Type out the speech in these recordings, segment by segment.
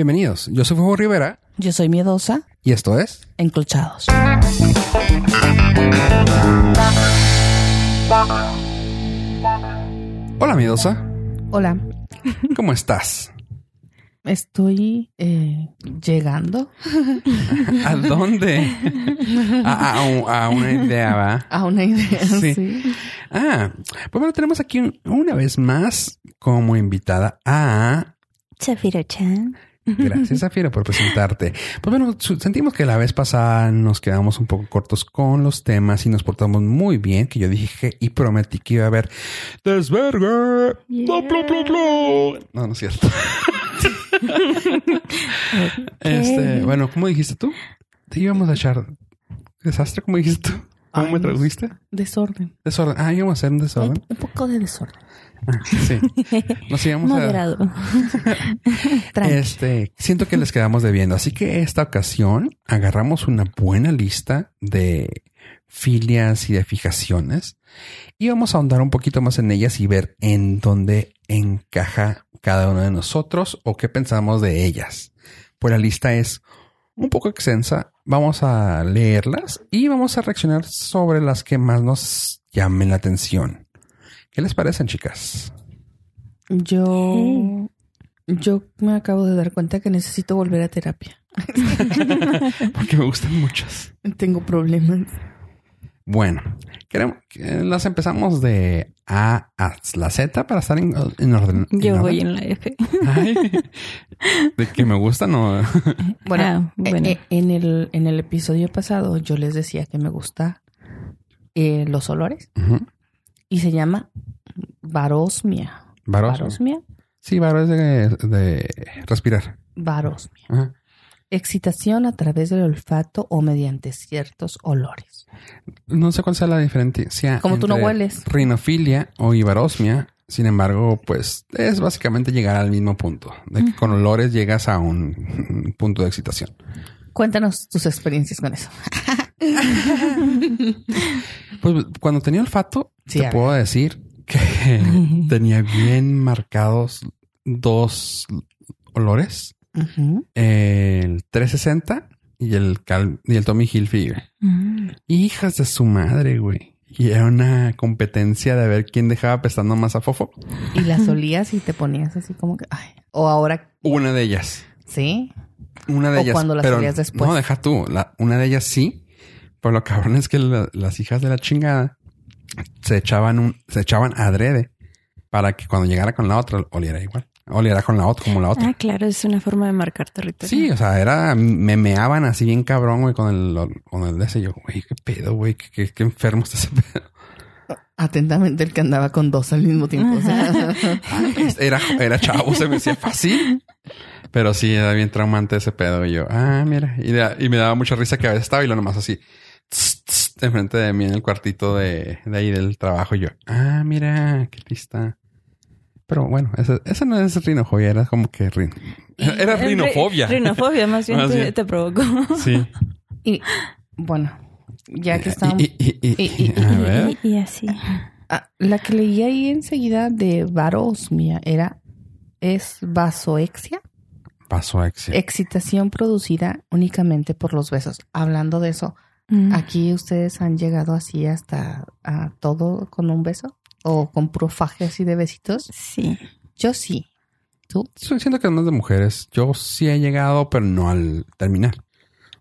Bienvenidos, yo soy Fuego Rivera Yo soy miedosa, y esto es... enclochados. Hola miedosa, Hola, ¿cómo estás? estoy eh, llegando ¿A dónde? a, a un- a una idea, ¿va? a una idea. Sí. Sí. Ah, pues bueno, tenemos aquí un- una vez más como invitada a... Zafiro-chan. Gracias, Zafira, por presentarte. Pues bueno, sentimos que la vez pasada nos quedamos un poco cortos con los temas y nos portamos muy bien, que yo dije y prometí que iba a haber desvergue. No, plo, plo, plo. No, no es cierto. Este, bueno, ¿cómo dijiste tú? Te íbamos a echar desastre, ¿cómo dijiste tú? ¿Cómo Ay, me no tradujiste? Desorden. Desorden. Ah, íbamos a hacer un desorden. Un poco de desorden. Sí. Nos íbamos. Moderado. Este, siento que les quedamos debiendo. Así que esta ocasión agarramos una buena lista de filias y de fijaciones y vamos a ahondar un poquito más en ellas y ver en dónde encaja cada uno de nosotros o qué pensamos de ellas. Pues la lista es un poco extensa. Vamos a leerlas y vamos a reaccionar sobre las que más nos llamen la atención. ¿Qué les parecen, chicas? Yo, yo me acabo de dar cuenta que necesito volver a terapia. Porque me gustan muchas. Tengo problemas. Bueno, queremos, que las empezamos de A a la Z para estar en, en orden. Yo en voy orden. en la F. Ay, de que me gusta, no. Bueno, Ah, bueno. eh, eh, en, el, en el episodio pasado yo les decía que me gusta eh, los olores Ujú. Y se llama varosmia. Varos. Varosmia. Sí, varo es de, de respirar. Varosmia. Ajá. Excitación a través del olfato o mediante ciertos olores. No sé cuál sea la diferencia. Como tú no hueles. Rinofilia o ibarosmia. Sin embargo, pues es básicamente llegar al mismo punto. De que con olores llegas a un punto de excitación. Cuéntanos tus experiencias con eso. Pues cuando tenía olfato, Sí, te puedo decir que tenía bien marcados dos olores. El 360 y el, Cal- y el Tommy Hilfiger. Mm. Hijas de su madre, güey. Y era una competencia de ver quién dejaba pestando más a Fofo. Y las olías y te ponías así como que... ay. O ahora, Una de ellas. ¿sí? Una de O ellas. cuando las pero olías después. No, deja tú. La- una de ellas sí. Pero lo cabrón es que la- las hijas de la chingada se echaban un, se echaban adrede para que cuando llegara con la otra oliera igual. Oliera con la otra como la otra. Ah, claro, es una forma de marcar territorio. Sí, o sea, era, me meaban así bien cabrón, güey, con el, con el de ese. Yo, güey, qué pedo, güey, qué, qué, qué enfermo está ese pedo. Atentamente el que andaba con dos al mismo tiempo. o sea. Era, era chavo, se me hacía fácil. Pero sí, era bien traumante ese pedo. Y yo, ah, mira. Y, de- y me daba mucha risa que a veces estaba y lo nomás así, tss, tss, enfrente de mí en el cuartito de, de ahí del trabajo. Y yo, ah, mira, qué lista. Pero bueno, ese no es rinofobia, era como que rin, era rinofobia. ri- Rinofobia, más bien, Más te, bien. te provocó. Sí. y bueno, ya que estamos... Y, y- y- y- y- a ver. Y, y así. Ah, la que leí ahí enseguida de varosmia era... Es vasoexia. Pasó a Excel. Excitación producida únicamente por los besos. Hablando de eso, Mm. ¿aquí ustedes han llegado así hasta a todo con un beso? ¿O con puro faje así de besitos? Sí. Yo sí. ¿Tú? Estoy diciendo que es más de mujeres. Yo sí he llegado, pero no al terminar.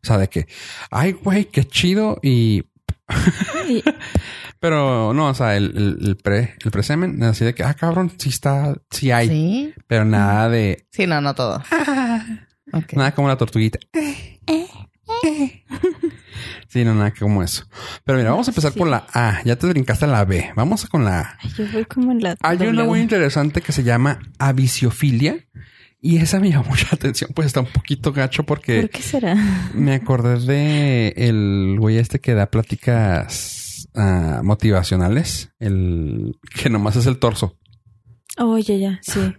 O sea, de que, ay, güey, qué chido. Y, pero no, o sea, el, el, el pre, el presemen, así de que, ah, cabrón, sí está, sí hay, Sí. pero nada de, Sí, no, no todo. Nada como la tortuguita. Sí, no, nada como eso. Pero mira, vamos a empezar Sí. por la A. Ya te brincaste a la B. Vamos con la A. Ay, yo voy como en la. Hay una muy interesante que se llama avisiofilia. Y esa me llamó mucha atención, pues está un poquito gacho porque ¿Por qué será? me acordé de el güey este que da pláticas ah, motivacionales, el que nomás es el torso. Oh, ya, ya, sí.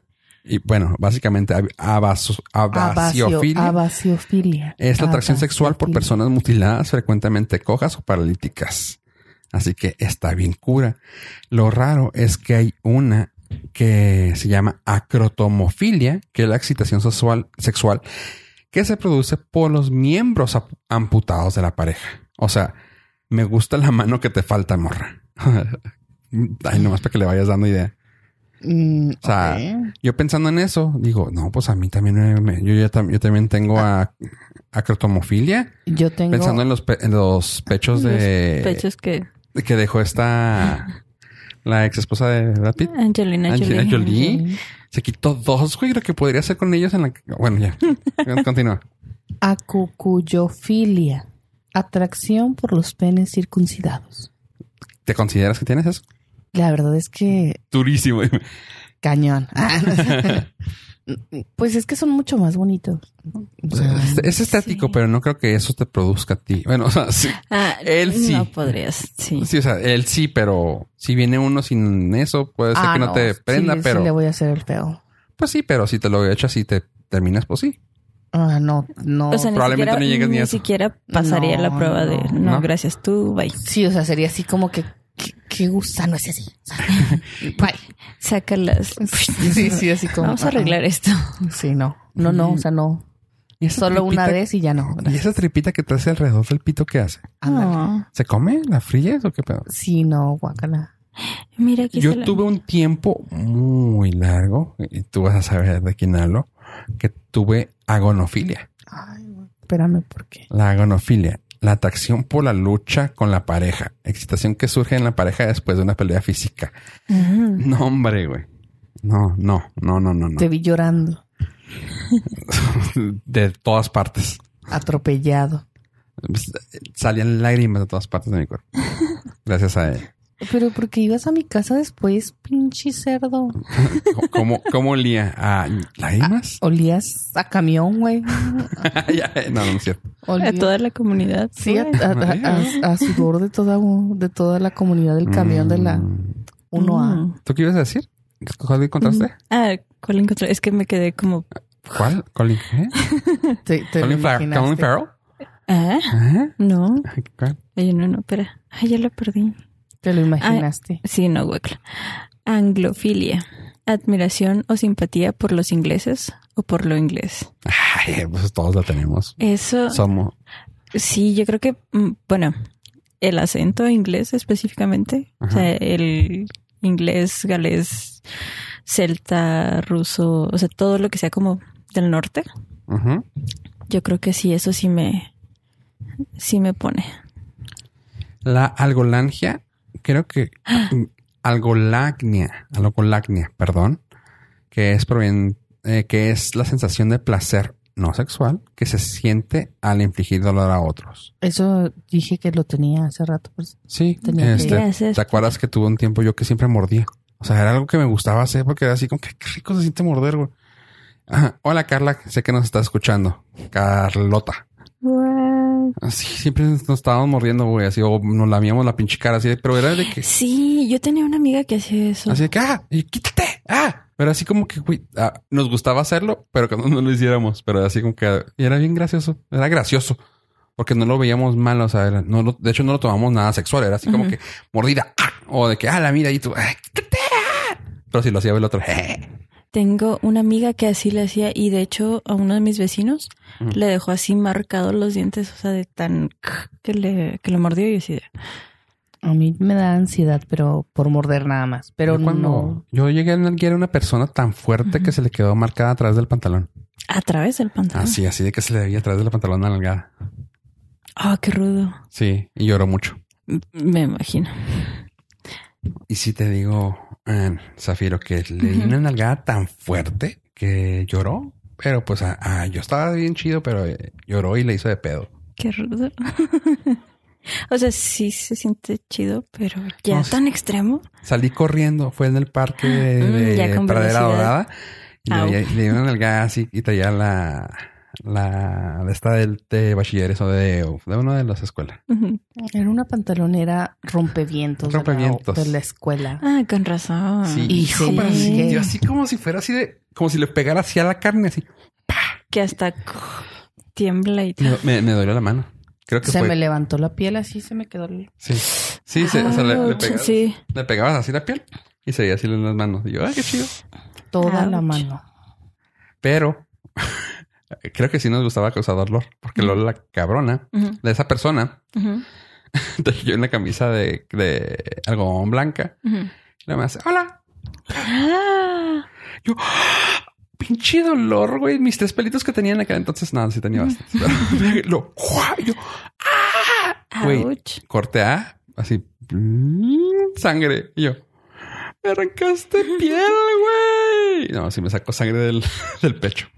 Y bueno, básicamente abasiofilia Abasiofilia. es la atracción sexual por personas mutiladas, frecuentemente cojas o paralíticas. Así que está bien cura. Lo raro es que hay una que se llama acrotomofilia, que es la excitación sexual, sexual que se produce por los miembros amputados de la pareja. O sea, me gusta la mano que te falta, morra. Ay, nomás para que le vayas dando idea. Mm, O sea. Yo pensando en eso, digo, no, pues a mí también me- yo, también tengo a, acrotomofilia. yo tengo. Pensando en los, pe- en los pechos de Pechos que que dejó esta la ex esposa de Brad Pitt. Angelina Angelina Jolie. Jolie. Se quitó dos, güey, lo que podría hacer con ellos en la. Bueno, ya. Continúa. Acucuyofilia. Atracción por los penes circuncidados. ¿Te consideras que tienes eso? La verdad es que Durísimo. cañón. pues es que son mucho más bonitos. O sea, es, es estético, sí. pero no creo que eso te produzca a ti. Bueno, o sea, sí. Ah, Él sí. No podrías, sí. Sí, o sea, él sí, pero si viene uno sin eso, puede ser ah, que no, te sí, prenda, sí pero le voy a hacer el feo. pues sí, pero si te lo echas y te terminas, pues sí. Ah, no, no. O sea, ni Probablemente siquiera, no llegues ni a eso. siquiera pasaría No, la prueba de no. no, ¿No? gracias, tú, bye. sí, o sea, sería así como que qué, gusano es sea, bye. Sácalas. Sí, sí, así como. Vamos a arreglar esto. Sí, no. No, no, o sea, no. ¿Y esa Solo una vez y ya no. ¿Y esa tripita que te hace alrededor del pito qué hace? No. ¿Se come? ¿La fríes o qué pedo? Sí, no, guacala. Mira, aquí Yo la- tuve un tiempo muy largo, y tú vas a saber de quién hablo, que tuve agonofilia. Ay, espérame, ¿por qué? La agonofilia, la atracción por la lucha con la pareja, excitación que surge en la pareja después de una pelea física. Mm. No, hombre, güey. No, no, no, no, no, no. Te vi llorando, De todas partes. atropellado. Salían lágrimas de todas partes de mi cuerpo. Gracias a él. Pero porque ibas a mi casa después, pinche cerdo. ¿Cómo, cómo olía? ¿A lágrimas? Olías a camión, güey. Ya, no, no es cierto. A Olías- toda la comunidad. Sí, a, a- a- a- a sudor de toda, de toda la comunidad del camión de la Mm. 1A. Mm. ¿Tú qué ibas a decir? ¿Cuál encontraste? Ah, ¿cuál encontré? Es que me quedé como... ¿Cuál? ¿Colin qué? Te, te ¿Colin, Farrell? Ah, Ajá. no. ¿Cuál? Oye, no, no, espera. Ay, ya lo perdí. Te lo imaginaste. Sí, no, hueca. Anglofilia. Admiración o simpatía por los ingleses o por lo inglés. Ay, pues todos la tenemos. Eso, Somos. sí, yo creo que, mm, bueno, el acento inglés específicamente, o sea, el inglés, galés, celta, ruso, o sea, todo lo que sea como del norte, yo creo que sí, eso sí me, sí me pone. La algolangia, creo que algolagnia, algolagnia, perdón, que es provien- eh, que es la sensación de placer no sexual que se siente al infligir dolor a otros. Eso dije que lo tenía hace rato. pues. Sí, Tenía este. ¿te acuerdas que tuve un tiempo yo que siempre mordía? O sea, era algo que me gustaba hacer porque era así como que qué rico se siente morder, güey. Hola Carla, sé que nos estás escuchando. Carlota. Wow. Así siempre nos estábamos mordiendo, güey, así, o nos lamíamos la pinche cara así, de- pero era de que, Sí, yo tenía una amiga que hacía eso. así de que, ah, y quítate, ah. Pero así como que, güey, ah, nos gustaba hacerlo, pero que no, no lo hiciéramos. Pero así como que, y era bien gracioso, era gracioso. Porque no lo veíamos mal, o sea, era- no lo- de hecho no lo tomamos nada sexual, era así como que mordida, ah, o de que, ah, la mira y tú, ah, quítate, ah. Pero si lo hacía el otro, eh. Tengo una amiga que así le hacía y de hecho a uno de mis vecinos le dejó así marcados los dientes, o sea, de tan que le, que le mordió y así de, A mí me da ansiedad, pero por morder nada más. Pero Yo cuando no. yo llegué a nalguear a una persona tan fuerte que se le quedó marcada atrás del pantalón. a través del pantalón. Así, así de que se le veía atrás del pantalón nalgada. Ah, qué rudo. Sí, y lloró mucho. Me imagino. Y sí te digo, eh, Zafiro, que le di una nalgada tan fuerte que lloró. Pero pues ah, ah, yo estaba bien chido, pero eh, lloró y le hizo de pedo. Qué rudo. o sea, sí se siente chido, pero ya No tan extremo. Salí corriendo, fue en el parque de, Mm, de Pradera. Dorada. Y le, le di una nalgada así y traía la, la de esta del de bachilleres o de, de una de las escuelas. Era una pantalonera rompevientos, de la- Rompevientos. De, la, escuela. Ah, con razón. Sí, Y hijo, sí. pero así, yo así como si fuera así de, como si le pegara así a la carne, así. Que hasta tiembla y todo. Me, me, me dolió la mano. Creo que se fue. me levantó la piel así, se me quedó. el- Sí, sí, se- o sea, le, le Ouch, pegabas, sí. le pegabas así la piel Y se veía así en las manos. Y yo, ¡ay, qué chido! Toda la mano. Pero creo que sí nos gustaba causar dolor. Porque luego la cabrona de esa persona ujú, yo una camisa de, de algodón blanca. ujú. Y luego me hace, hola. Ah, Yo, ¡ah! pinche dolor, güey. Mis tres pelitos que tenía en aquel entonces, nada, sí tenía bastantes. Pero lo, ¡guau! Y yo, ¡ah! Güey, corte A, así, sangre. Y yo, me arrancaste piel, güey. No, sí me sacó sangre del, del pecho.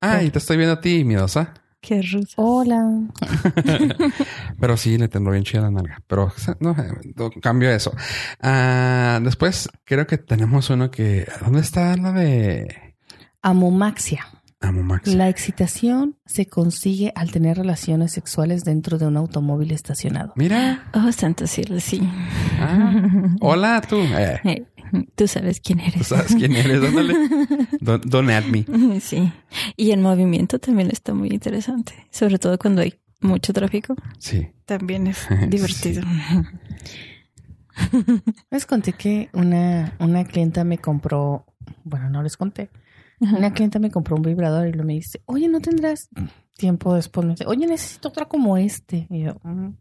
Ay, te estoy viendo a ti, miedosa. Qué rusa. Hola. Pero sí, le tendró bien chida la nalga. Pero no, no, cambio eso. Ah, después creo que tenemos uno que... ¿Dónde está la de Amomaxia. Amo Max? La excitación se consigue al tener relaciones sexuales dentro de un automóvil estacionado. Mira. Oh, santo cielo, sí. Ah, hola, tú. Eh, Eh, Tú sabes quién tú eres. sabes quién eres. Ándale. Don't, me. Sí. Y el movimiento también está muy interesante. Sobre todo cuando hay mucho tráfico. Sí. También es Sí. divertido. Les conté que una, una clienta me compró, bueno, no les conté. Una clienta me compró un vibrador y lo me dice, oye, ¿no tendrás tiempo después? Me dice, oye, necesito otra como este. Y yo, "Mm".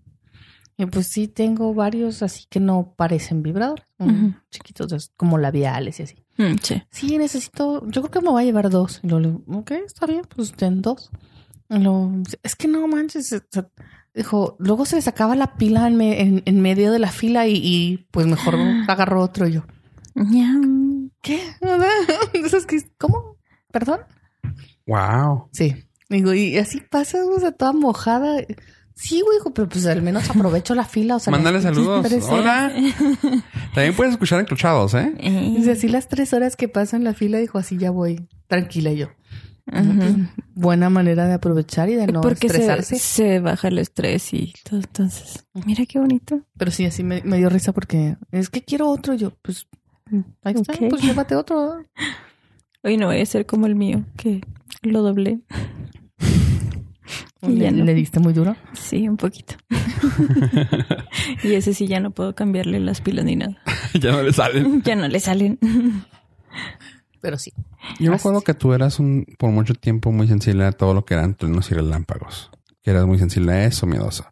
Y pues sí, tengo varios así que no parecen vibradores, mm, Ujú. chiquitos, es como labiales y así. Mm, sí. Sí, necesito, yo creo que me voy a llevar dos. Y luego le digo, ok, está bien, pues ten dos. Y luego, es que no manches, o sea, dijo, luego se le sacaba la pila en, me- en, en medio de la fila y, y, pues mejor agarró otro y yo. Ñam. ¿Qué? Entonces, ¿qué? ¿Cómo? ¿Perdón? Wow. Sí. Digo, y así pasa, o sea, toda mojada. Sí, güey, hijo, pero pues al menos aprovecho la fila, o sea. Mándale saludos. Hola. También puedes escuchar encruchados, ¿eh? Dice, así las tres horas que paso en la fila, dijo, así ya voy, tranquila yo. ujú. Buena manera de aprovechar y de no Porque se, estresarse. se baja el estrés y todo. Entonces, mira qué bonito. Pero sí, así me, me dio risa porque es que quiero otro. Yo, pues, ahí está, pues llévate otro. Hoy no voy a ser como el mío, que lo doblé. Y ya no. le diste muy duro. Sí, un poquito. y ese sí ya no puedo cambiarle las pilas ni nada. ya no le salen. Ya no le salen. Pero sí. Yo me acuerdo que tú eras un, por mucho tiempo muy sensible a todo lo que eran truenos y relámpagos. Que eras muy sensible a eso, miedosa.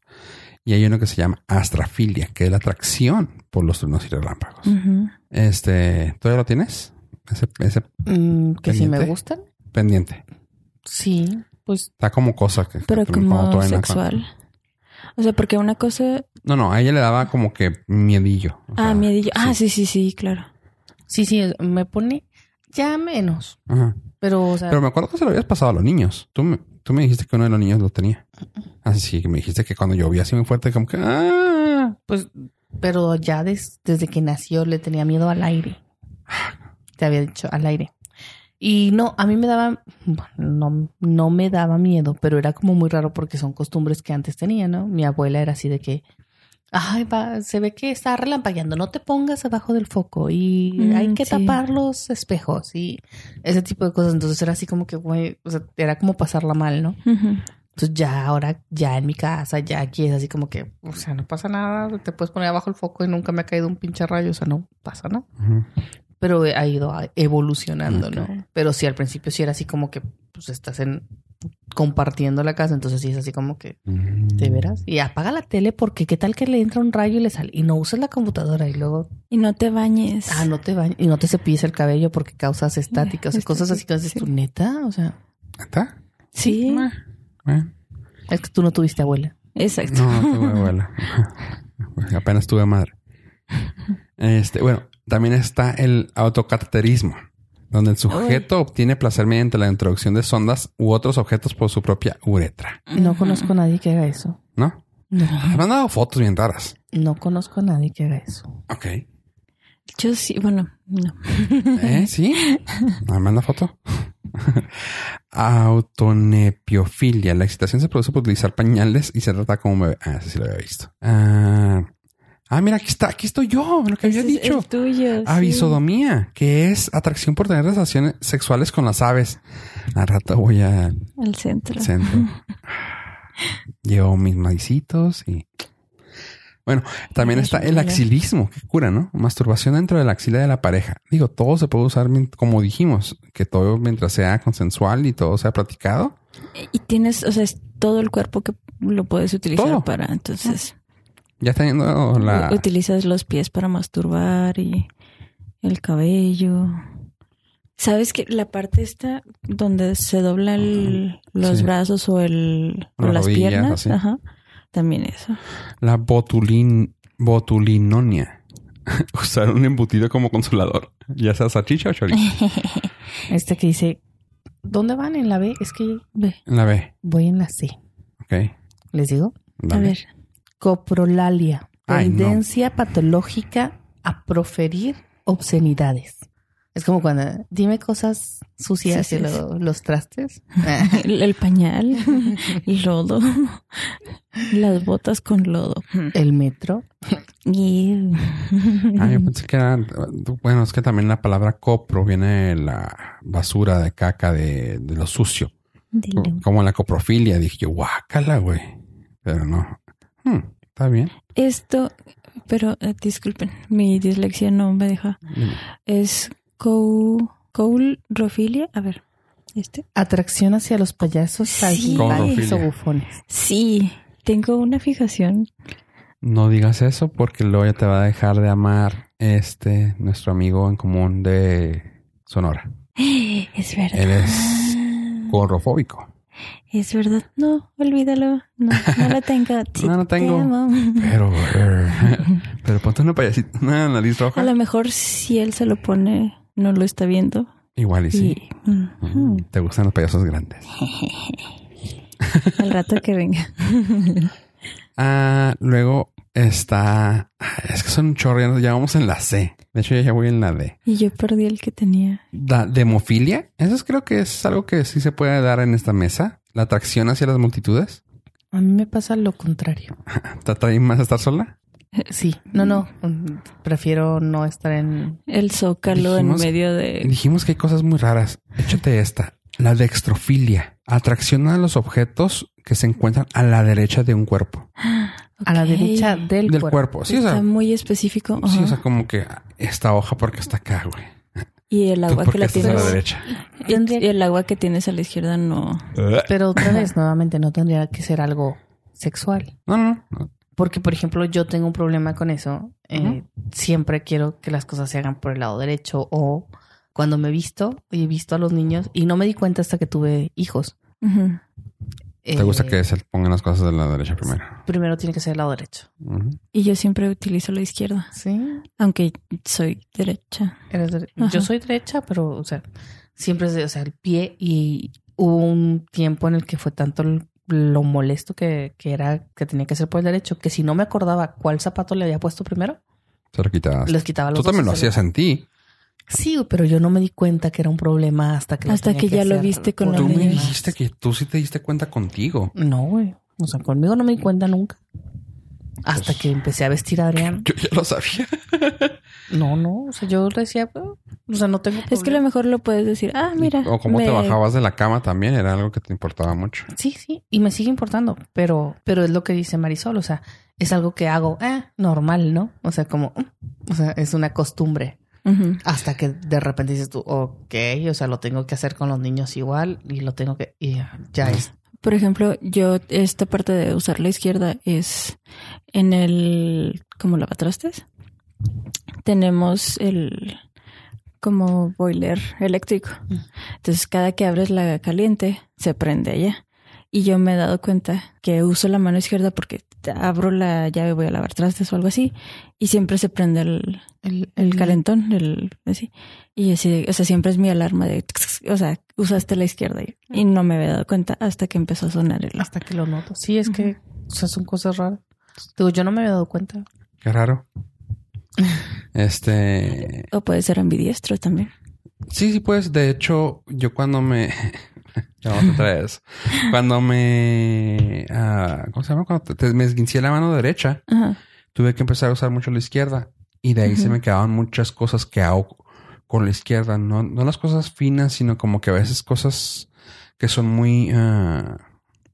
Y hay uno que se llama astrafilia, que es la atracción por los truenos y relámpagos. Este, ¿todavía lo tienes? Ese, ese Mm, que si me gustan. pendiente. Sí, pues Está como cosa que... Pero que como sexual. O sea, porque una cosa... No, no, a ella le daba como que miedillo. O Ah, sea, miedillo. Ah, sí, sí, sí, claro. sí, sí, me pone ya menos. Ajá. Pero, o sea, Pero me acuerdo que se lo habías pasado a los niños. Tú me, tú me dijiste que uno de los niños lo tenía. Así sí, que me dijiste que cuando llovía así muy fuerte, como que... ¡Ah! pues, pero ya des- desde que nació le tenía miedo al aire. Te había dicho al aire. Y no, a mí me daba, bueno, no, no me daba miedo, pero era como muy raro porque son costumbres que antes tenía, ¿no? Mi abuela era así de que, ay, va, se ve que está relampagueando, no te pongas abajo del foco y Mm, hay que sí. tapar los espejos y ese tipo de cosas. Entonces era así como que, güey, o sea, era como pasarla mal, ¿no? Entonces ya ahora, ya en mi casa, ya aquí es así como que, o sea, no pasa nada, te puedes poner abajo el foco y nunca me ha caído un pinche rayo, o sea, no pasa nada. Ujú. Pero ha ido evolucionando. ¿no? Pero sí, al principio sí era así como que, pues estás en compartiendo la casa, entonces sí es así como que, ¿de veras? Y apaga la tele porque qué tal que le entra un rayo y le sale, y no usas la computadora y luego, Y no te bañes. ah, no te bañas, y no te cepilles el cabello porque causas estática, o sea, cosas así que haces Sí. tú, neta, o sea, ¿Está? Sí, Eh. es que tú no tuviste abuela. exacto. No, tuve abuela. Apenas tuve madre. Este, bueno, también está el autocateterismo, donde el sujeto obtiene placer mediante la introducción de sondas u otros objetos por su propia uretra. No conozco a nadie que haga eso. ¿No? No, Me han dado fotos bien raras. no conozco a nadie que haga eso. Ok. Yo sí, bueno, no. ¿Eh? ¿Sí? Me manda foto. Autonepiofilia. La excitación se produce por utilizar pañales y se trata como un bebé. Ah, sí lo había visto. Ah, ah, mira, aquí está. Aquí estoy yo. Lo que había Ese es dicho. el tuyo. sí. Avisodomía, que es atracción por tener relaciones sexuales con las aves. Al rato voy al Al centro. centro. Llevo mis maicitos y Bueno, también está el axilismo, que cura, ¿no? Masturbación dentro de la axila de la pareja. Digo, todo se puede usar, como dijimos, que todo mientras sea consensual y todo sea platicado. Y tienes, o sea, es todo el cuerpo que lo puedes utilizar Todo. para, entonces, Ya teniendo la... utilizas los pies para masturbar y el cabello. ¿Sabes que la parte esta donde se dobla el- los Sí. brazos o el o Las piernas? Ajá. También eso. La botulin, botulinonia. Usar un embutido como consolador. Ya sea salchicha o chorizo. Este que dice, ¿dónde van en la B? Es que Ve, En la B. voy en la C. Ok. ¿Les digo? a ver. Coprolalia. Ay, no. Tendencia patológica a proferir obscenidades. Es como cuando dime cosas sucias Sí, y sí, los trastes. El, el pañal, el lodo, las botas con lodo. El metro. Y Ah, yo pensé que era... Bueno, es que también la palabra copro viene de la basura de caca de, de lo sucio. Como la coprofilia. Dije yo, guácala, güey. Pero no. Hmm, Está bien. Esto, pero eh, disculpen, mi dislexia no me deja. Es cou, coulrofilia. A ver, este. Atracción hacia los payasos, Sí. o bufones. Sí, tengo una fijación. No digas eso porque luego ya te va a dejar de amar este, nuestro amigo en común de Sonora. Es verdad. Él es Corrofóbico. Es verdad. No, olvídalo. No, no lo tengo. No, no tengo. te. Pero, eh, pero ponte una payasita, una nariz roja. A lo mejor si él se lo pone, no lo está viendo. Igual y sí. Y, mm. Te gustan los payasos grandes. al rato que venga. Ah, luego está. Es que son un chorro, ya, vamos en la C. De hecho, ya, voy en la D. Y yo perdí el que tenía. La demofilia. Eso es, creo que es algo que sí se puede dar en esta mesa. La atracción hacia las multitudes. A mí me pasa lo contrario. ¿Te atrae más estar sola? Sí, no, no. mm, Prefiero no estar en. El zócalo Dijimos- en medio de... Dijimos que hay cosas muy raras. Échate esta. La dextrofilia. Atracción a los objetos que se encuentran a la derecha de un cuerpo. A la derecha del, Del cuerpo. cuerpo. Sí, o sea, Está muy específico. sí, o sea, como que esta hoja porque está acá, güey. y el agua que la estás a la tienes... derecha. y- y el agua que tienes a la izquierda no... Pero otra vez, nuevamente, no tendría que ser algo sexual. No, no, no. Porque, por ejemplo, yo tengo un problema con eso. Eh, Siempre quiero que las cosas se hagan por el lado derecho o cuando me he visto y he visto a los niños y no me di cuenta hasta que tuve hijos. ¿Te gusta Eh, que se pongan las cosas de la derecha primero? Primero tiene que ser el lado derecho. Y yo siempre utilizo la izquierda. Sí. Aunque soy derecha. Eres dere- Ajá. Yo soy derecha, pero, o sea, siempre es, de- o sea, el pie y hubo un tiempo en el que fue tanto el- lo molesto que, que era que tenía que ser por el derecho, que si no me acordaba cuál zapato le había puesto primero, Se lo quitabas. les quitaba los Tú dos también lo hacías en ti. Sí, pero yo no me di cuenta que era un problema hasta que Hasta que ya lo viste con Tú me dijiste que tú sí te diste cuenta contigo. No, güey. O sea, conmigo no me di cuenta nunca. Hasta Pues- que empecé a vestir a Adrián. Yo ya lo sabía. No, no. O sea, yo decía, "Oh, o sea, no tengo Es que a lo problema". mejor lo puedes decir. Ah, mira. O cómo te bajabas de la cama también era algo que te importaba mucho. Sí, sí. Y me sigue importando. Pero, pero es lo que dice Marisol. O sea, es algo que hago eh, normal, ¿no? O sea, como, mm, o sea, es una costumbre. Hasta que de repente dices tú, ok, o sea, lo tengo que hacer con los niños igual y lo tengo que, y ya es. Por ejemplo, yo, esta parte de usar la izquierda es en el, como lavatrastes. Tenemos el, como boiler eléctrico. Entonces, cada que abres la caliente, se prende allá. Y yo me he dado cuenta que uso la mano izquierda porque abro la llave, voy a lavar trastes o algo así. Y siempre se prende el, El, el calentón, el así. Y así, de- o sea, siempre es mi alarma de, o sea, usaste la izquierda y, y no me había dado cuenta hasta que empezó a sonar el Hasta que lo noto. Sí, es que, o sea, son cosas raras. Digo, yo no me había dado cuenta. Qué raro. Este. O puede ser ambidiestro también. Sí, sí, pues. De hecho, yo cuando me. ya vamos a traer eso. Cuando me. ah, ¿Cómo se llama? Cuando te- te- me esguincé la mano derecha, Ajá. tuve que empezar a usar mucho la izquierda. Y de ahí se me quedaban muchas cosas que hago con la izquierda. No, no las cosas finas, sino como que a veces cosas que son muy. ah,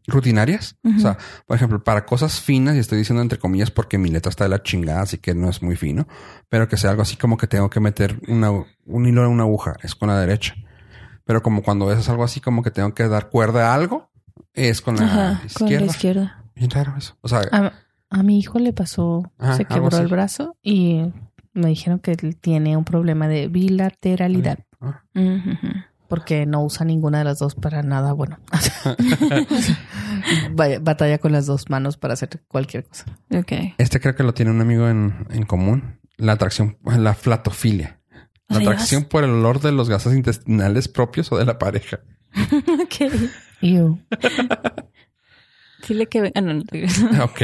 rutinarias. O sea, por ejemplo, para cosas finas, y estoy diciendo entre comillas porque mi letra está de la chingada, así que no es muy fino, pero que sea algo así como que tengo que meter una, un hilo en una aguja, es con la derecha. Pero como cuando ves algo así como que tengo que dar cuerda a algo, es con la Ajá, con la izquierda. izquierda. Bien raro eso. O sea, A, a mi hijo le pasó, Ajá, se quebró el brazo y me dijeron que él tiene un problema de bilateralidad ah, porque no usa ninguna de las dos para nada bueno. Batalla con las dos manos para hacer cualquier cosa. Este creo que lo tiene un amigo en, en común. La atracción, la flatofilia. La atracción por el olor de los gases intestinales propios o de la pareja. Ok. Ew. Dile que venga. no, no. Ok.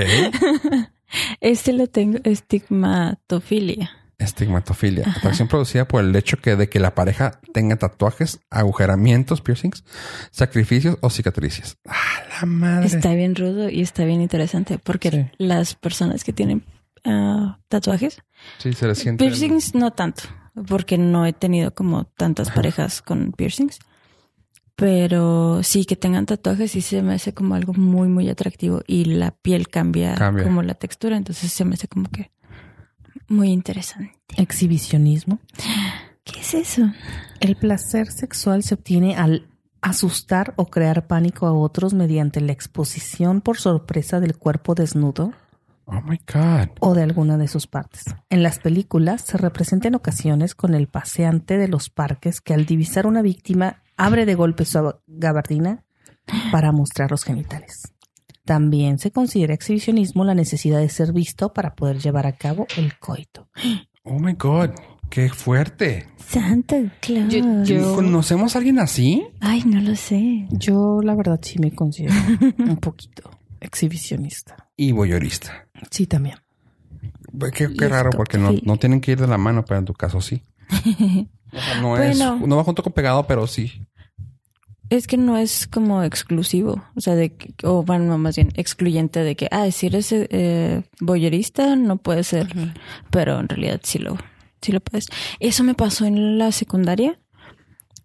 Este lo tengo estigmatofilia. Estigmatofilia. Atracción producida por el hecho que de que la pareja tenga tatuajes, agujeramientos, piercings, sacrificios o cicatrices. ¡Ah, la madre! Está bien rudo y está bien interesante porque Sí. las personas que tienen ah, tatuajes, Sí, se le siente. piercings no tanto, porque no he tenido como tantas parejas con piercings. Pero sí que tengan tatuajes sí se me hace como algo muy, muy atractivo y la piel cambia, Cambia. como la textura. Entonces se me hace como que muy interesante. Exhibicionismo. ¿Qué es eso? El placer sexual se obtiene al asustar o crear pánico a otros mediante la exposición por sorpresa del cuerpo desnudo Oh my God. o de alguna de sus partes. En las películas se representa en ocasiones con el paseante de los parques que al divisar una víctima abre de golpe su gabardina para mostrar los genitales. También se considera exhibicionismo la necesidad de ser visto para poder llevar a cabo el coito. Oh my God. Qué fuerte. Santa Claus. Yo- yo- ¿Conocemos a alguien así? Ay, no lo sé. Yo la verdad sí me considero un poquito exhibicionista. Y voyeurista. Sí, también. Qué, Y qué raro, porque no, no tienen que ir de la mano, pero en tu caso sí. O sea, no Bueno. es, no va junto con pegado, pero sí. Es que no es como exclusivo, o sea, de que, o bueno, más bien excluyente de que, ah, si eres eh, voyerista no puede ser, pero en realidad sí lo, sí lo puedes. Eso me pasó en la secundaria.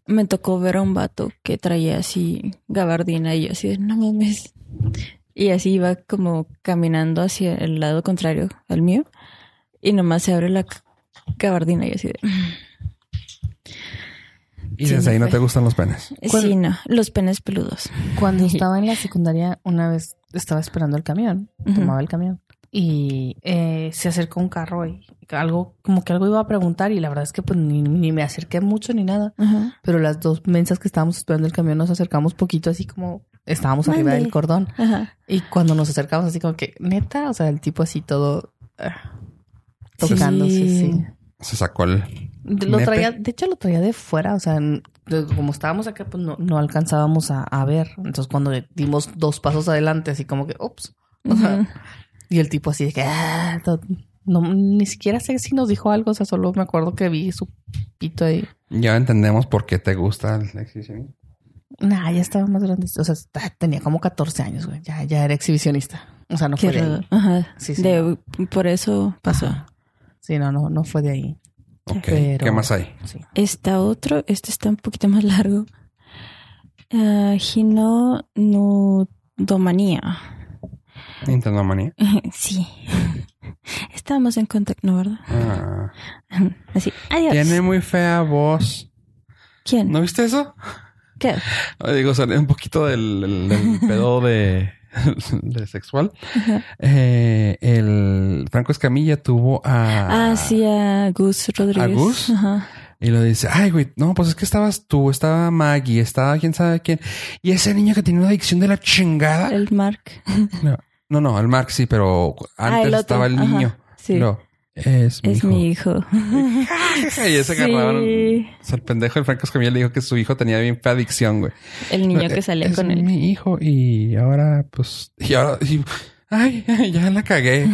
Me tocó ver a un vato que traía así gabardina y yo así de, no mames. Y así iba como caminando hacia el lado contrario al mío y nomás se abre la gabardina y así de, Y Sí, desde no ahí no fue. te gustan los penes. sí, no, los penes peludos. Cuando estaba en la secundaria, una vez estaba esperando el camión, tomaba el camión y eh, se acercó un carro y algo, como que algo iba a preguntar y la verdad es que pues ni, ni me acerqué mucho ni nada. Ajá. Pero las dos mensas que estábamos esperando el camión nos acercamos poquito así como estábamos arriba del cordón. Ajá. Y cuando nos acercamos así como que, neta, o sea, el tipo así todo ah, tocándose, Sí. sí. Se sacó el... Lo ¿Nepe? traía, de hecho lo traía de fuera, o sea, como estábamos acá, pues no, no alcanzábamos a, a ver. Entonces cuando dimos dos pasos adelante, así como que, ups. O sea, y el tipo así de que, ah, no, ni siquiera sé si nos dijo algo, o sea, solo me acuerdo que vi su pito ahí. Ya entendemos por qué te gusta el exhibicionismo. Nah, ya estaba más grande, o sea, tenía como 14 años, güey, ya, ya era exhibicionista. O sea, no Qué fue de ahí. Ajá. Sí, sí. De- por eso pasó. Ajá. Sí, no, no, no fue de ahí. Ok. Pero- ¿Qué más hay? Sí. Está otro, este está un poquito más largo. Ah, ginonudomanía. Nintendo Manía. sí. Estábamos en contacto, ¿no, verdad? Ah. Así. Adiós. Tiene muy fea voz. ¿Quién? ¿No viste eso? ¿Qué? Digo, sale un poquito del, del- del pedo de, de sexual. Eh, el Franco Escamilla tuvo a... Ah, sí, a Gus Rodríguez. ¿A Gus? Ajá. Y lo dice, ay, güey, no, pues es que estabas tú, estaba Maggie, estaba quién sabe quién. Y ese niño que tenía una adicción de la chingada. El Mark. No, no, no, el Mark sí, pero Ah, antes el estaba el ajá, niño. sí. No, es mi Es hijo. mi hijo. y ese Sí. agarraron. O sea, el pendejo del Franco Escamilla le dijo que su hijo tenía bien fea adicción, güey. El niño que salía es con él. mi hijo y ahora, pues, y ahora, y- ay, ya la cagué.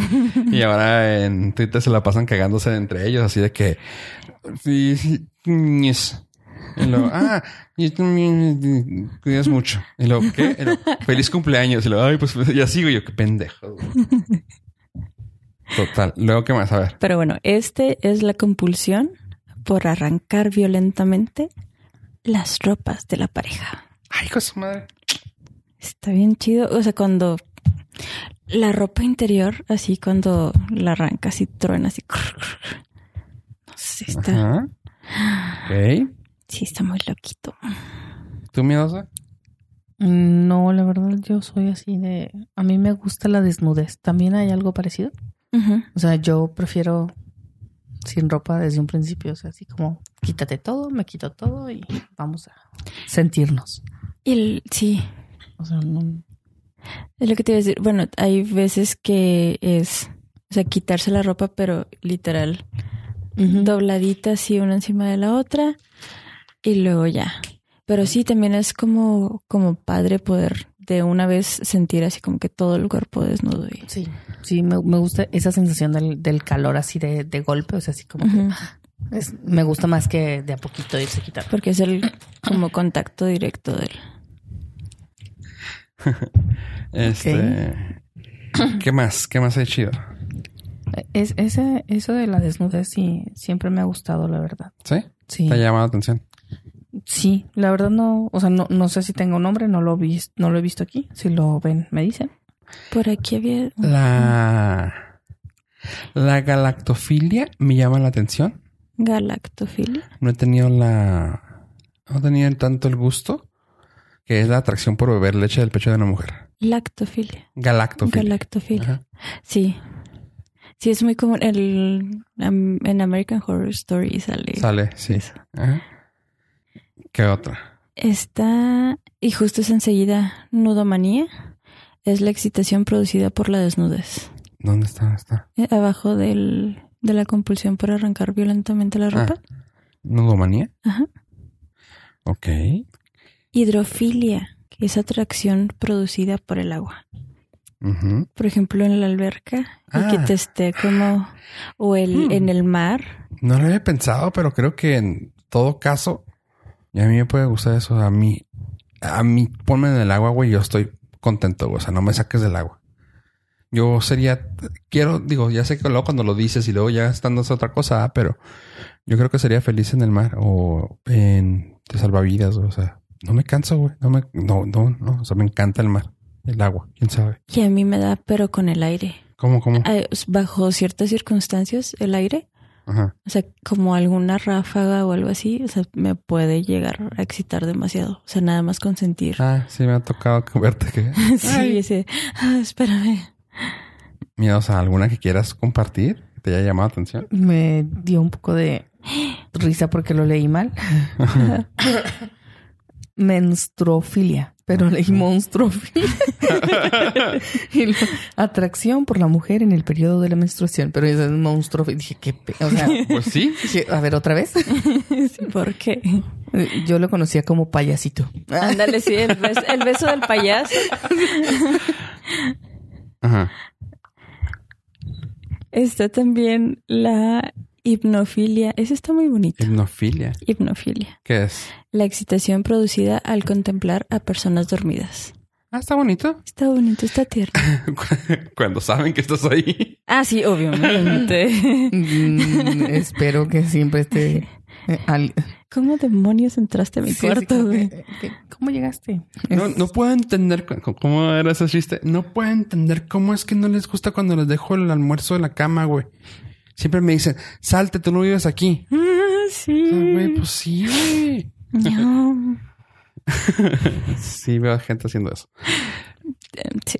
y ahora en Twitter se la pasan cagándose entre ellos, así de que, sí, sí. Y luego, ah, y tú me cuidas mucho. Y luego, ¿qué? Y luego, feliz cumpleaños. Y luego, ay, pues ya sigo yo, qué pendejo. Total. Luego, ¿qué más? A ver. Pero bueno, este es la compulsión por arrancar violentamente las ropas de la pareja. Ay, con su madre. está bien chido. O sea, cuando la ropa interior, así cuando la arrancas y truena así. No sé, está. Ajá. Ok. Sí, está muy loquito. ¿Tú miedosa? No, la verdad yo soy así de... A mí me gusta la desnudez. ¿También hay algo parecido? O sea, yo prefiero sin ropa desde un principio. O sea, así como quítate todo, me quito todo y vamos a sentirnos. Y el, sí, O sea, no... es lo que te iba a decir. Bueno, hay veces que es, o sea, quitarse la ropa, pero literal, dobladita así una encima de la otra y luego ya. Pero sí, también es como, como padre poder de una vez sentir así como que todo el cuerpo desnudo. Y, Sí, sí, me, me gusta esa sensación del, del calor así de, de golpe. O sea, así como que es- me gusta más que de a poquito irse quitando. porque es el como contacto directo del... Este. ¿Qué más? ¿Qué más hay chido? Es, ese, eso de la desnudez sí, siempre me ha gustado, la verdad. ¿Sí? Sí. ¿Te ha llamado la atención? Sí, la verdad no, o sea, no, no sé si tengo nombre, no lo, vi, no lo he visto aquí. Si lo ven, me dicen. Por aquí había... La. La galactofilia me llama la atención. Galactofilia. No he tenido la. No he tenido tanto el gusto. Que es la atracción por beber leche del pecho de una mujer. Lactofilia. Galactofilia. Galactofilia. Ajá. Sí. Sí, es muy común. El, en American Horror Story sale. Sale, sí. Ajá. ¿Qué otra? Está, y justo es enseguida, nudomanía. Es la excitación producida por la desnudez. ¿Dónde está? ¿Dónde está? Eh, Abajo del, de la compulsión por arrancar violentamente la ropa. ¿Nudomanía? Ajá. Ok. Hidrofilia, que es atracción producida por el agua. Por ejemplo, en la alberca. Y que Ah. te esté como... O el, Hmm. en el mar. No lo había pensado, pero creo que en todo caso, y a mí me puede gustar eso. A mí, a mí, ponme en el agua, güey, yo estoy contento, güey. O sea, no me saques del agua. Yo sería, quiero, digo, ya sé que luego cuando lo dices y luego ya estando es otra cosa, ah, pero yo creo que sería feliz en el mar o en de salvavidas, o sea, no me canso, güey. No me, no, no, no. O sea, me encanta el mar, el agua, quién sabe. Y a mí me da, pero con el aire. ¿Cómo, cómo? Bajo ciertas circunstancias, el aire Ajá. O sea, como alguna ráfaga o algo así, o sea, me puede llegar a excitar demasiado. O sea, nada más consentir. Ah, sí me ha tocado verte que sí, ese, ah, espérame. miedos a alguna que quieras compartir, que te haya llamado la atención. Me dio un poco de risa porque lo leí mal. Menstruofilia, pero leí monstruofilia. Y lo- atracción por la mujer en el periodo de la menstruación, pero es monstruofilia. Dije, qué pe... O sea, Pues sí. dije, a ver, otra vez. Sí, ¿Por qué? Yo lo conocía como payasito. Ándale, sí, el beso, el beso del payaso. Ajá. Está también la hipnofilia. Esa está muy bonita. Hipnofilia. Hipnofilia. ¿Qué es? La excitación producida al contemplar a personas dormidas. Ah, está bonito. Está bonito, está tierno. Cuando saben que estás ahí. Ah, sí, obviamente. Mm, espero que siempre esté... eh, al- ¿Cómo demonios entraste a mi Sí, cuarto, güey? que- que- ¿Cómo llegaste? No, no puedo entender cómo era ese chiste. No puedo entender cómo es que no les gusta cuando les dejo el almuerzo de la cama, güey. Siempre me dicen, salte, tú no vives aquí. Ah, O sea, güey, sí. pues sí. No. Sí, veo gente haciendo eso. Sí.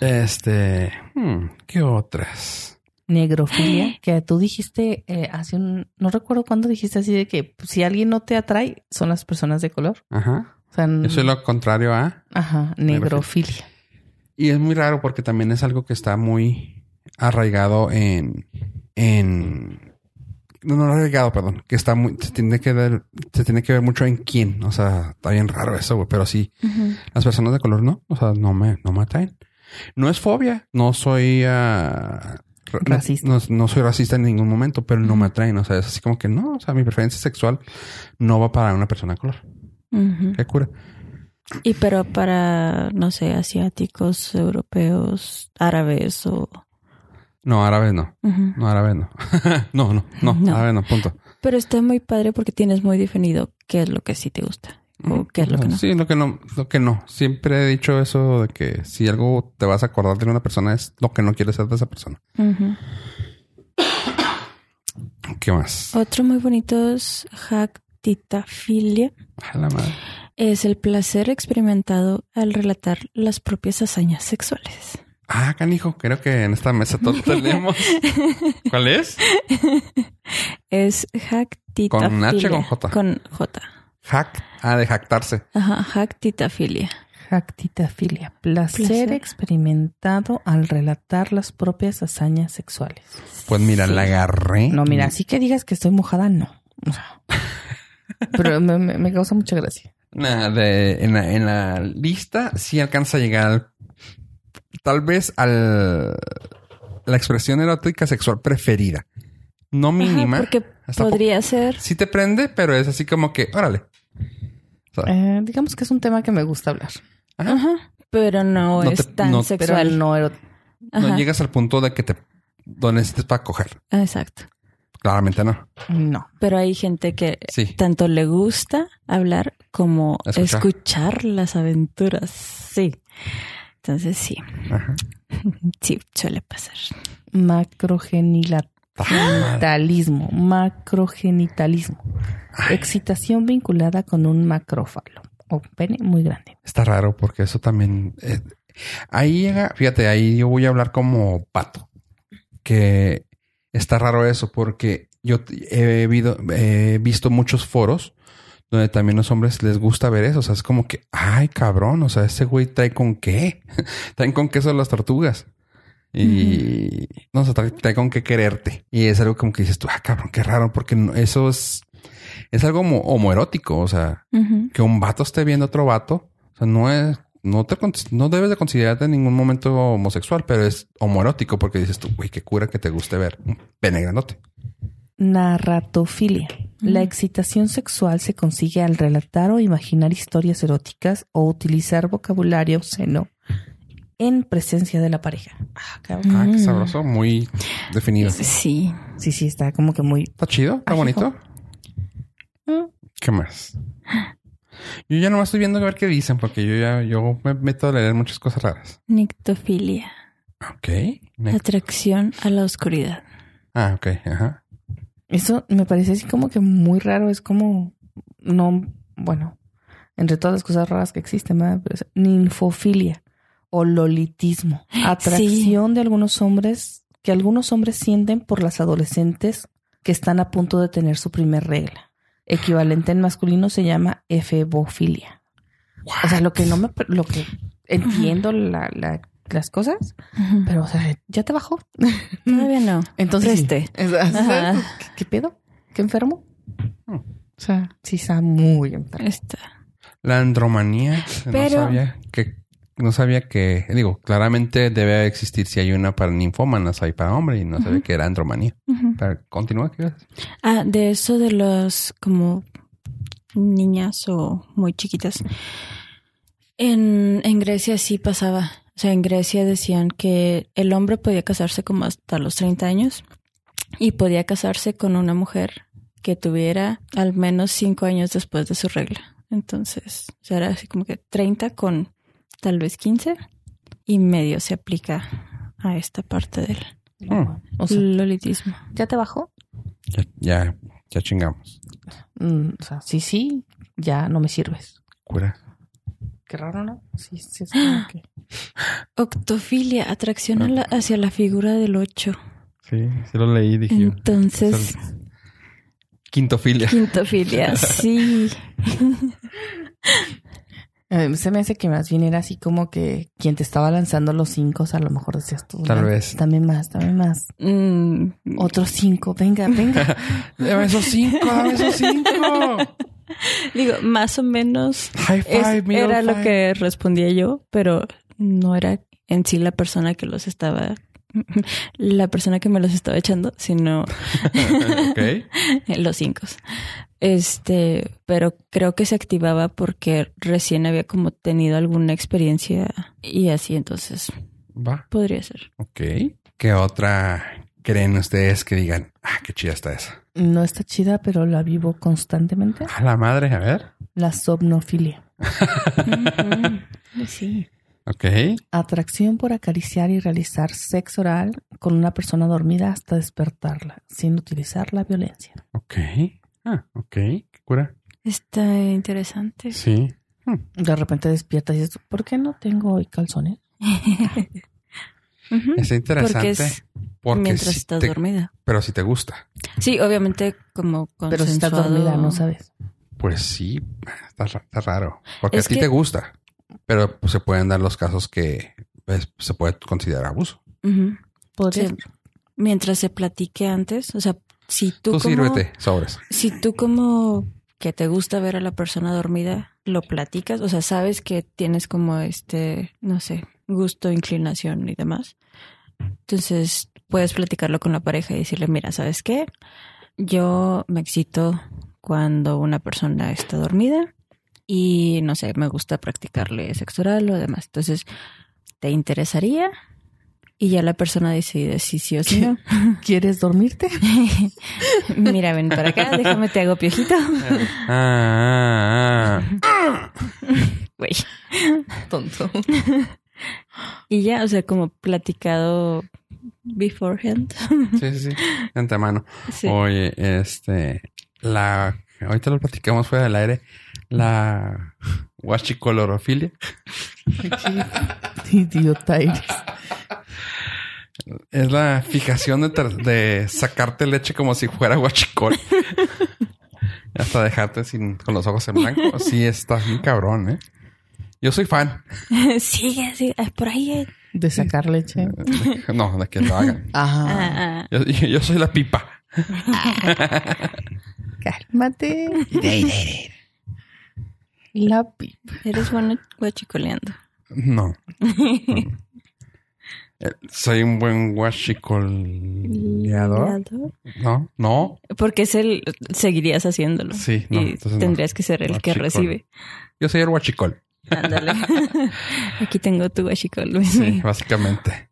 Este, hmm, ¿qué otras? Negrofilia, que tú dijiste eh, hace un... No recuerdo cuándo dijiste así de que pues, si alguien no te atrae, son las personas de color. Ajá. O sea, Yo soy lo contrario a. Ajá, negrofilia. Y es muy raro porque también es algo que está muy arraigado en. En no, no arraigado, perdón. Que está muy. Se tiene que ver, se tiene que ver mucho en quién. O sea, está bien raro eso, güey. Pero sí, las personas de color no. O sea, no me, no me atraen. No es fobia. No soy. no- Racista. No, no soy racista en ningún momento, pero no me atraen. O sea, es así como que no. O sea, mi preferencia sexual no va para una persona de color. Qué cura. Y pero para, no sé, asiáticos, europeos, árabes o... No, árabe no. No, árabe no. no, no, no, No. árabe no, punto. Pero está muy padre porque tienes muy definido qué es lo que sí te gusta. o qué es lo que no. Sí, lo que no, lo que no. Siempre he dicho eso de que si algo te vas a acordar de una persona es lo que no quieres ser de esa persona. ¿Qué más? Otro muy bonito es jactitafilia. A la madre. Es el placer experimentado al relatar las propias hazañas sexuales. Ah, canijo, creo que en esta mesa todos tenemos. ¿Cuál es? Es jactitafilia. ¿Con H o con J? Con J. Hack. Ah, de jactarse. Ajá, jactitafilia. Jactitafilia. Placer, Placer. experimentado al relatar las propias hazañas sexuales. Pues mira, la agarré. No, mira, así que digas que estoy mojada, no. O sea, Pero me, me- causa mucha gracia. Nah, de- en, la, en la lista sí alcanza a llegar al- tal vez al la expresión erótica sexual preferida. No mínima. Ajá, porque hasta po- podría ser. Sí te prende, pero es así como que, órale. O sea, Eh, digamos que es un tema que me gusta hablar. ajá. Ajá. Pero no, No es te- tan no- Pero sexual. no No llegas al punto de que te lo necesites para coger. Exacto. Claramente no. no. Pero hay gente que Sí. tanto le gusta hablar como Escuchar. escuchar, las aventuras. Sí. Entonces sí, Ajá. sí, suele pasar. Macrogenitalismo. Macrogenitalismo. Ay, Excitación vinculada con un macrófalo o pene muy grande. está raro porque eso también. eh, ahí llega, fíjate, ahí yo voy a hablar como pato. Que está raro eso porque yo he visto muchos foros donde también los hombres les gusta ver eso. O sea, es como que, ay, cabrón, o sea, ese güey trae con qué? traen con queso las tortugas. Y no sé, trae, trae con qué quererte. Y es algo como que dices tú, ah, cabrón, qué raro, porque eso es, es algo homo- homoerótico. O sea, que un vato esté viendo a otro vato. O sea, no es, no te, no debes de considerarte en ningún momento homosexual, pero es homoerótico porque dices tú, güey, qué cura que te guste ver un pene grandote. Narratofilia. La excitación sexual se consigue al relatar o imaginar historias eróticas o utilizar vocabulario obsceno en presencia de la pareja. Ah, cabrón. Ah, qué Mm. sabroso, muy definido. Sí. Sí, sí, está como que muy... Está chido, está bonito. Mm. ¿Qué más? Yo ya no estoy viendo a ver qué dicen, porque yo ya yo me meto a leer muchas cosas raras. Nictofilia. Ok. Atracción a la oscuridad. Ah, ok. Ajá. Eso me parece así como que muy raro. Es como... No... Bueno, entre todas las cosas raras que existen, ¿verdad? Pero es ninfofilia o lolitismo. Atracción de algunos hombres que algunos hombres sienten por las adolescentes que están a punto de tener su primer regla. Equivalente en masculino se llama efebofilia. O sea, lo que no me... Lo que entiendo la- la- las cosas, pero o sea, ya te bajó. Todavía no. Entonces. Ajá. ¿Qué, qué pedo? ¿Qué enfermo? Hmm. O sea, sí está muy enfermo. Está. La andromanía. Pero- No sabía que... No sabía que... Digo, claramente debe existir si hay una para ninfómanas, hay para hombre y no sabía que era andromanía. Ujú. Pero continúa. ¿qué? Ah, de eso de los como niñas o muy chiquitas. En, en Grecia sí pasaba. O sea, en Grecia decían que el hombre podía casarse como hasta los 30 años y podía casarse con una mujer que tuviera al menos 5 años después de su regla. Entonces, o sea, era así como que 30 con tal vez 15 y medio se aplica a esta parte del. O sea, lolitismo. ¿ya te bajó? Ya, ya, ya chingamos. Mm, o sea, sí, sí, ya no me sirves. Cura. Qué raro, ¿no? Sí, sí, es como que... Octofilia, atracción la- hacia la figura del 8. Sí, sí lo leí, dije yo. Entonces, Es Quintofilia. quintofilia, sí. Se me hace que más bien era así como que quien te estaba lanzando los cinco, a lo mejor decías tú. Tal "Dame- vez. Dame más, dame más. Mm, Otros cinco, venga, venga. Dame esos cinco, dame esos cinco. digo, más o menos High five, era lo que respondía yo, pero no era en sí la persona que los estaba, la persona que me los estaba echando, sino los cinco. Este, pero creo que se activaba porque recién había como tenido alguna experiencia y así, entonces Va. podría ser. Ok. ¿Qué otra creen ustedes que digan, ah, qué chida está esa? No está chida, pero la vivo constantemente. A la madre, a ver. La somnofilia. Sí. Ok. Atracción por acariciar y realizar sexo oral con una persona dormida hasta despertarla, sin utilizar la violencia. Ok. Ah, ok. Qué cura. Está interesante. Sí. De repente despiertas y dices, ¿por qué no tengo hoy calzones? Es interesante. Porque es porque mientras si estás te- dormida. Pero si te gusta. Sí, obviamente como Pero si estás dormida, no sabes. Pues sí, está, ra- está raro. Porque Es a ti que- te gusta. Pero pues, se pueden dar los casos que pues, se puede considerar abuso. Podría Sí. Mientras se platique antes, o sea, si tú, Tú, como, sírvete, sobres. si tú como que te gusta ver a la persona dormida, lo platicas, o sea, sabes que tienes como este, no sé, gusto, inclinación y demás. Entonces, puedes platicarlo con la pareja y decirle, mira, ¿sabes qué? Yo me excito cuando una persona está dormida y, no sé, me gusta practicarle sexo oral o demás. Entonces, ¿te interesaría? Y ya la persona decide si sí o si no. ¿Quieres dormirte? Mira, ven para acá, déjame te hago piojito. Ah, ah, ah. Güey. Tonto. Y ya, o sea, como platicado beforehand. Sí, sí, sí. De antemano. Sí. Oye, este, la, ahorita lo platicamos fuera del aire, la huachicolorofilia Qué idiota eres. es la fijación de, sacarte leche como si fuera huachicol. Hasta dejarte sin, con los ojos en blanco. Sí, está bien cabrón, ¿eh? Yo soy fan. Sigue, sigue. Ah, Por ahí. eh. De sacar leche. No, de que lo hagan. Ajá. Ah, ah. Yo, yo- yo soy la pipa. Cálmate. La pipa. Eres bueno guachicoleando. No. Eh, Soy un buen huachicoleador. Leador. No, no. Porque es el. Seguirías haciéndolo. Sí, no, y entonces no. tendrías que ser el que Guachicol. recibe. Yo soy el huachicol. Ándale. Aquí tengo tu guachicol. Sí, básicamente.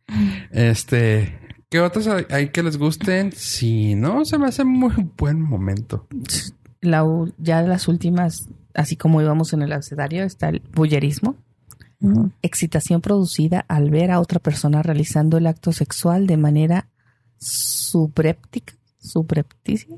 Este, ¿qué otros hay, que les gusten? Si no, se me hace muy buen momento. La, ya de las últimas, así como íbamos en el abecedario, está el bullerismo. Excitación producida al ver a otra persona realizando el acto sexual de manera subréptica. Subrepticia.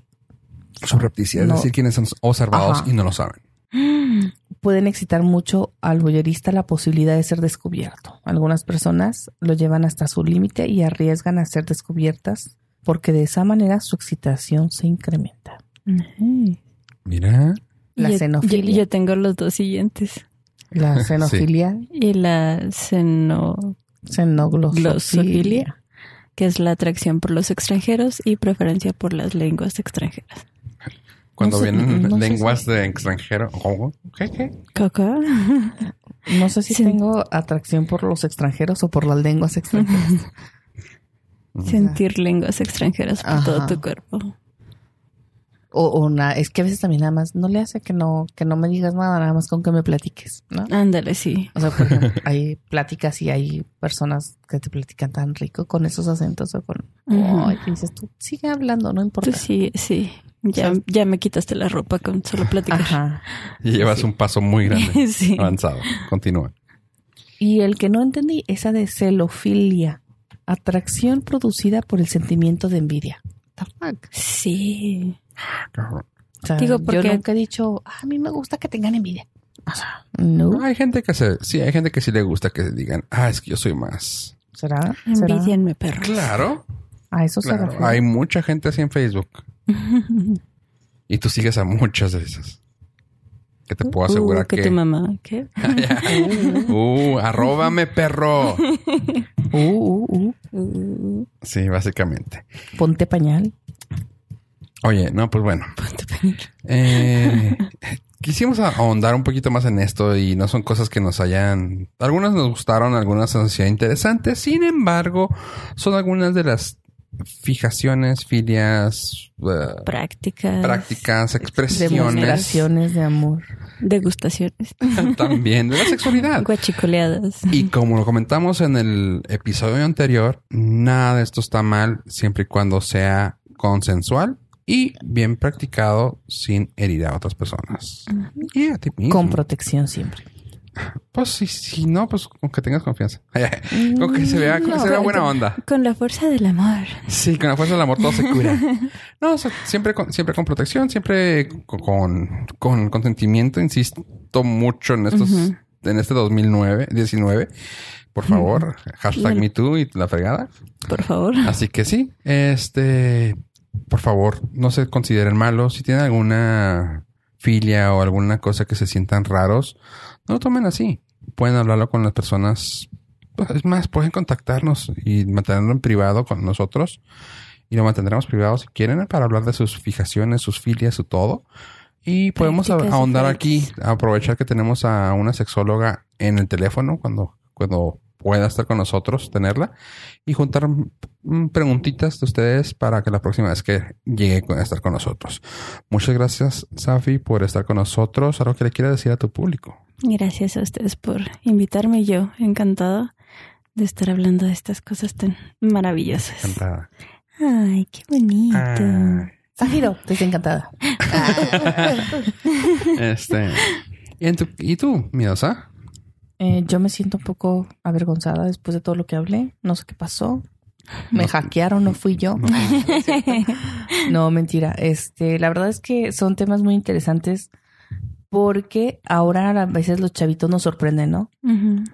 Subrepticia, es No. decir, quienes son observados Ajá. y no lo saben. pueden excitar mucho al boyerista la posibilidad de ser descubierto. Algunas personas lo llevan hasta su límite y arriesgan a ser descubiertas porque de esa manera su excitación se incrementa. Mira, La Yo- xenofilia. Yo, yo tengo los dos siguientes. La xenofilia, Y la xenoglosofilia, xenoglosofilia. que es la atracción por los extranjeros y preferencia por las lenguas extranjeras. Cuando No sé- vienen no lenguas si- de extranjero. ¿Qué? ¿Qué? Coco. No sé si Sí. tengo atracción por los extranjeros o por las lenguas extranjeras. Sentir lenguas extranjeras por Ajá. todo tu cuerpo. O, o na- es que a veces también nada más no le hace que no que no me digas nada, nada más con que me platiques, ¿no? Ándale, sí. O sea, por ejemplo, hay pláticas y hay personas que te platican tan rico con esos acentos o con... Ay, que dices tú, sigue hablando, no importa. Tú sí, sí. Ya, O sea, ya me quitaste la ropa con solo platicar. Ajá. Y llevas un paso muy grande, sí. avanzado. Continúa. Y el que no entendí, esa de celofilia. Atracción producida por el sentimiento de envidia. The fuck? Sí. O sea, Digo, yo porque- nunca he dicho, "Ah, a mí me gusta que tengan envidia. O sea, no. Hay gente que se, sí, hay gente que sí le gusta que digan, ah, es que yo soy más. ¿Será? ¿Será? Envidienme, perros. Claro, A eso se claro. refiere. Hay mucha gente así en Facebook. Y tú sigues a muchas de esas. Que te puedo asegurar Uh, que, que. tu mamá, ¿qué? Uh, arróbame, perro. Uh, uh, uh. Uh, Sí, básicamente. Ponte pañal. Oye, no, pues bueno. ponte pañal. Eh, quisimos ahondar un poquito más en esto y no son cosas que nos hayan... Algunas nos gustaron, algunas nos hacían interesantes. Sin embargo, son algunas de las fijaciones, filias, eh, Prácticas. prácticas, expresiones Demostraciones de amor. Degustaciones. También de la sexualidad. Guachicoleadas. Y como lo comentamos en el episodio anterior, nada de esto está mal siempre y cuando sea consensual y bien practicado sin herir a otras personas. Y a ti mismo. Con protección siempre. Pues si, si no, pues con que tengas confianza. con que se vea, con que se vea buena onda. Con la fuerza del amor. Sí, con la fuerza del amor todo se cura. No, o sea, siempre con, siempre con protección, siempre con, con consentimiento. Insisto mucho en estos, en este 2009, 19. Por favor, hashtag me too y la fregada. Por favor. Así que sí, este, por favor, no se consideren malos. Si tienen alguna filia o alguna cosa que se sientan raros, no lo tomen así. Pueden hablarlo con las personas. Es más, pueden contactarnos y mantenerlo en privado con nosotros. Y lo mantendremos privado si quieren para hablar de sus fijaciones, sus filias, su todo. Y podemos Prácticas ahondar aquí, aprovechar que tenemos a una sexóloga en el teléfono cuando, cuando pueda estar con nosotros, tenerla, y juntar preguntitas de ustedes para que la próxima vez que llegue a estar con nosotros. Muchas gracias, Safi, por estar con nosotros. Algo que le quieras decir a tu público. Gracias a ustedes por invitarme. Yo encantada de estar hablando de estas cosas tan maravillosas. Encantada. Ay, qué bonito. Ah, Zafiro, desencantada. este. ¿Y, en tu- ¿Y tú, miedosa? Eh, yo me siento un poco avergonzada después de todo lo que hablé. No sé qué pasó. Me No- hackearon, no fui yo. No. No, mentira. Este, la verdad es que son temas muy interesantes porque ahora a veces los chavitos nos sorprenden, ¿no?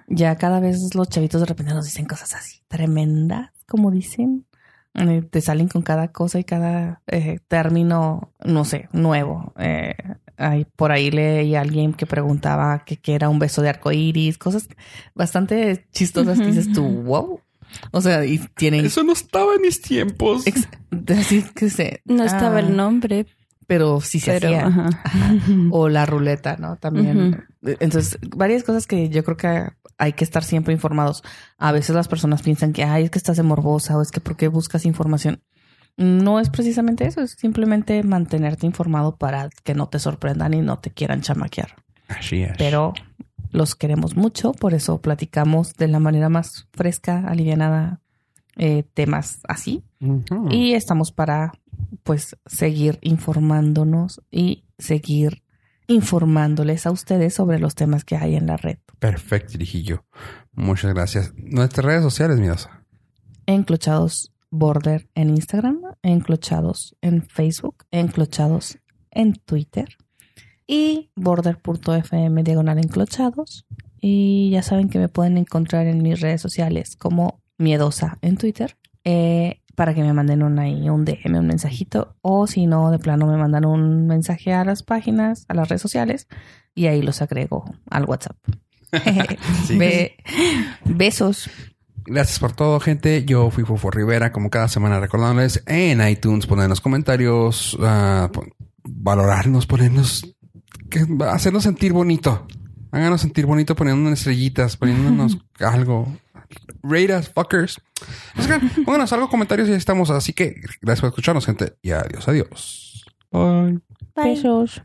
Ya cada vez los chavitos de repente nos dicen cosas así tremendas, como dicen. Eh, te salen con cada cosa y cada eh, término, no sé, nuevo. Eh, hay, por ahí leí a alguien que preguntaba que, que era un beso de arco iris, cosas bastante chistosas que dices tú, wow. O sea, y tienen. Eso no estaba en mis tiempos. ex- así que se- No estaba ah, el nombre, Pero sí se pero hacía. ajá. O la ruleta, ¿no? También. Entonces, varias cosas que yo creo que hay que estar siempre informados. A veces las personas piensan que, ay, es que estás de morbosa o es que ¿por qué buscas información? No es precisamente eso, es simplemente mantenerte informado para que no te sorprendan y no te quieran chamaquear. Así es. Pero los queremos mucho, por eso platicamos de la manera más fresca, alivianada, eh, temas así. Y estamos para, pues, seguir informándonos y seguir informándoles a ustedes sobre los temas que hay en la red. Perfecto, Dirijillo. Muchas gracias. Nuestras redes sociales, miedosa. Enclochados Border en Instagram, Enclochados en Facebook, Enclochados en Twitter y border.fm diagonal enclochados. Y ya saben que me pueden encontrar en mis redes sociales como Miedosa en Twitter eh, para que me manden un, ahí, un DM, un mensajito. O si no, de plano me mandan un mensaje a las páginas, a las redes sociales y ahí los agrego al WhatsApp. Sí. Be- besos. Gracias por todo, gente. Yo fui Fofo Rivera, como cada semana recordándoles en iTunes, poner en los comentarios, ah, valorarnos, ponernos, que, hacernos sentir bonito. Háganos sentir bonito poniéndonos estrellitas, poniéndonos algo. Rate us, fuckers. Así que, pónganos algo, comentarios y ahí estamos. Así que gracias por escucharnos, gente. Y adiós, adiós. Bye. Bye. Besos.